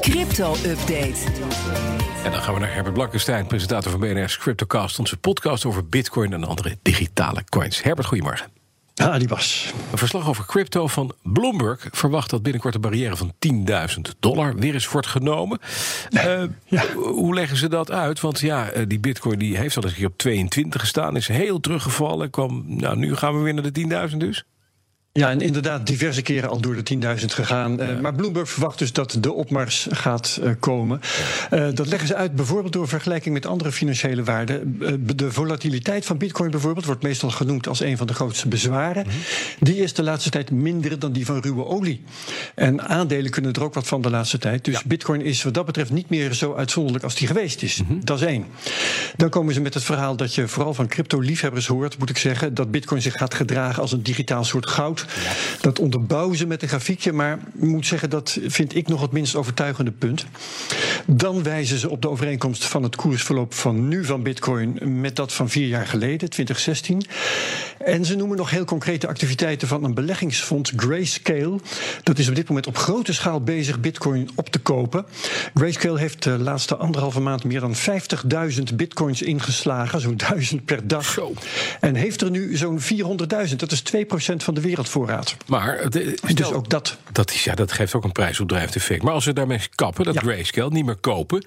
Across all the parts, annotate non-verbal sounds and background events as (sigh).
Crypto-update. En dan gaan we naar Herbert Blankenstein, presentator van BNR's Cryptocast. Onze podcast over bitcoin en andere digitale coins. Herbert, goedemorgen. Ah, die was. Een verslag over crypto van Bloomberg verwacht dat binnenkort de barrière van 10.000 dollar weer eens wordt genomen. Uh, Ja. Hoe leggen ze dat uit? Want ja, eh, die bitcoin die heeft al eens een keer op 22 gestaan, is heel teruggevallen. Kwam, nou, nu gaan we weer naar de 10.000 dus. Ja, en inderdaad diverse keren al door de 10.000 gegaan. Eh, maar Bloomberg verwacht dus dat de opmars gaat eh, komen. Eh, dat leggen ze uit bijvoorbeeld door vergelijking met andere financiële waarden. De volatiliteit van bitcoin bijvoorbeeld wordt meestal genoemd als een van de grootste bezwaren. Die is de laatste tijd minder dan die van ruwe olie. En aandelen kunnen er ook wat van de laatste tijd. Dus bitcoin is wat dat betreft niet meer zo uitzonderlijk als die geweest is. Dat is één. Dan komen ze met het verhaal dat je vooral van crypto-liefhebbers hoort, moet ik zeggen, dat bitcoin zich gaat gedragen als een digitaal soort goud. Dat onderbouwen ze met een grafiekje, maar ik moet zeggen, dat vind ik nog het minst overtuigende punt. Dan wijzen ze op de overeenkomst van het koersverloop van nu van bitcoin met dat van vier jaar geleden, 2016. En ze noemen nog heel concrete activiteiten van een beleggingsfonds Grayscale. Dat is op dit moment op grote schaal bezig bitcoin op te kopen. Grayscale heeft de laatste anderhalve maand meer dan 50.000 bitcoins ingeslagen, zo'n duizend per dag. Zo. En heeft er nu zo'n 400.000. Dat is 2% van de wereldvoorraad. Maar de, Dus stel- ook dat. Dat, is, ja, dat geeft ook een prijsopdrijvend effect. Maar als we daarmee kappen, dat Ja. grayscale niet meer kopen...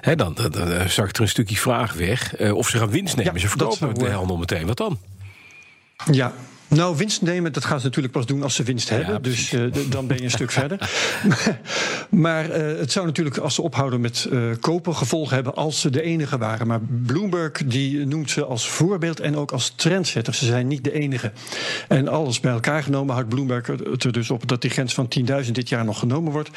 Hè, dan, dan, dan eh, zakt er een stukje vraag weg. eh, of ze gaan winst nemen. Ja, ze verkopen de eh, handel meteen. Wat dan? Ja. Nou, winst nemen, dat gaan ze natuurlijk pas doen als ze winst hebben. Dus eh, dan ben je een stuk (laughs) verder. (laughs) maar eh, het zou natuurlijk, als ze ophouden met eh, kopen, gevolgen hebben als ze de enige waren. Maar Bloomberg die noemt ze als voorbeeld en ook als trendsetter. Ze zijn niet de enige. En alles bij elkaar genomen houdt Bloomberg het er dus op dat die grens van 10.000 dit jaar nog genomen wordt.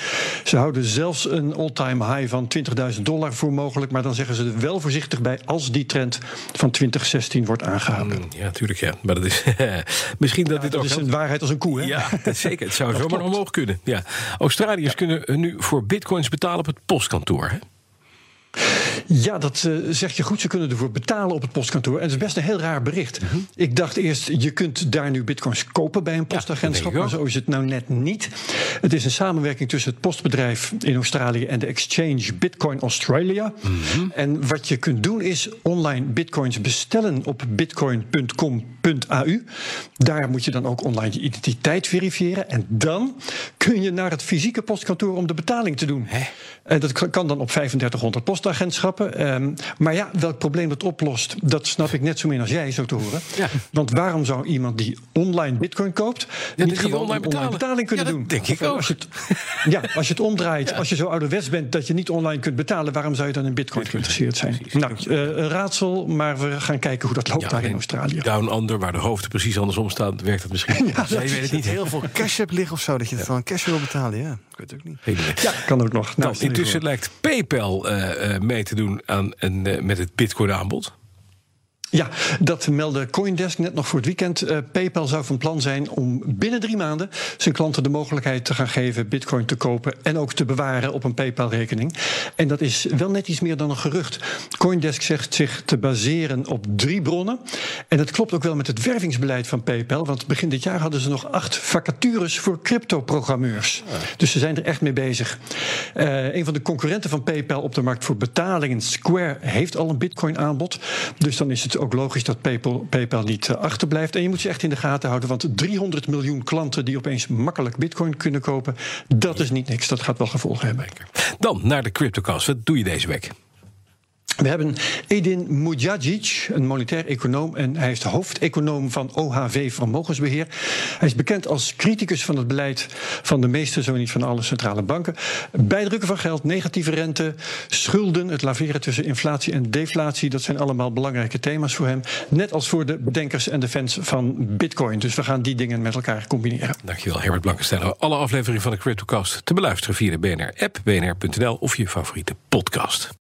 Ze houden zelfs een all-time high van 20.000 dollar voor mogelijk. Maar dan zeggen ze er wel voorzichtig bij als die trend van 2016 wordt aangehouden. Ja, natuurlijk, ja. Maar dat is (laughs) misschien dat dit Dat ook... is een waarheid als een koe, hè? Ja, (laughs) (laughs) zeker. Het zou zomaar omhoog kunnen. Ja. Australiërs kunnen nu voor bitcoins betalen op het postkantoor. Hè? Ja, dat eh, zeg je goed. Ze kunnen ervoor betalen op het postkantoor. En dat is best een heel raar bericht. Ik dacht eerst, je kunt daar nu bitcoins kopen bij een postagentschap. maar zo is het nou net niet. Het is een samenwerking tussen het postbedrijf in Australië en de exchange Bitcoin Australia. En wat je kunt doen is online bitcoins bestellen op bitcoin.com.au. Daar moet je dan ook online je identiteit verifiëren. En dan kun je naar het fysieke postkantoor om de betaling te doen. En dat kan dan op 3500 Ehm, maar ja, welk probleem dat oplost, dat snap ik net zo min als jij, zo te horen. Ja. Want waarom zou iemand die online bitcoin koopt, niet niet gewoon online een online betalen? betaling kunnen Ja, dat doen? denk ik Of, ook. Als je het, ja, als je het omdraait, als je zo ouderwets bent dat je niet online kunt betalen, waarom zou je dan in bitcoin geïnteresseerd zijn? precies. Nou, een raadsel, maar we gaan kijken hoe dat loopt daar in Australië. Down under, waar de hoofden precies andersom staan, werkt het misschien. (laughs) Ja, je weet het niet. heel veel cash hebt liggen of zo, dat je het van cash wil betalen. Ja, ik weet het ook niet. Ja, kan ook nog. Nou, Dan, intussen lijkt PayPal eh, eh, mee te doen aan een, eh, met het Bitcoin-aanbod. Ja, dat meldde Coindesk net nog voor het weekend. Eh, PayPal zou van plan zijn om binnen drie maanden zijn klanten de mogelijkheid te gaan geven Bitcoin te kopen en ook te bewaren op een PayPal-rekening. En dat is wel net iets meer dan een gerucht. Coindesk zegt zich te baseren op drie bronnen. En dat klopt ook wel met het wervingsbeleid van PayPal. Want begin dit jaar hadden ze nog acht vacatures voor crypto-programmeurs. Dus ze zijn er echt mee bezig. Eh, een van de concurrenten van PayPal op de markt voor betalingen, Square, heeft al een Bitcoin-aanbod. Dus dan is het ook logisch dat PayPal, PayPal niet eh, achterblijft. En je moet ze echt in de gaten houden, want 300 miljoen klanten die opeens makkelijk Bitcoin kunnen kopen, dat is niet niks. Dat gaat wel gevolgen hebben. Dan naar de CryptoCast. Wat doe je deze week? We hebben Edin Mujagic, een monetair econoom. En hij is de hoofdeconoom van OHV Vermogensbeheer. Hij is bekend als criticus van het beleid van de meeste, zo niet van alle centrale banken. Bijdrukken van geld, negatieve rente, schulden, het laveren tussen inflatie en deflatie. Dat zijn allemaal belangrijke thema's voor hem. Net als voor de bedenkers en de fans van Bitcoin. Dus we gaan die dingen met elkaar combineren. Dankjewel, Herbert Blankenstein. Alle afleveringen van de CryptoCast te beluisteren via de BNR-app, bnr.nl of je favoriete podcast.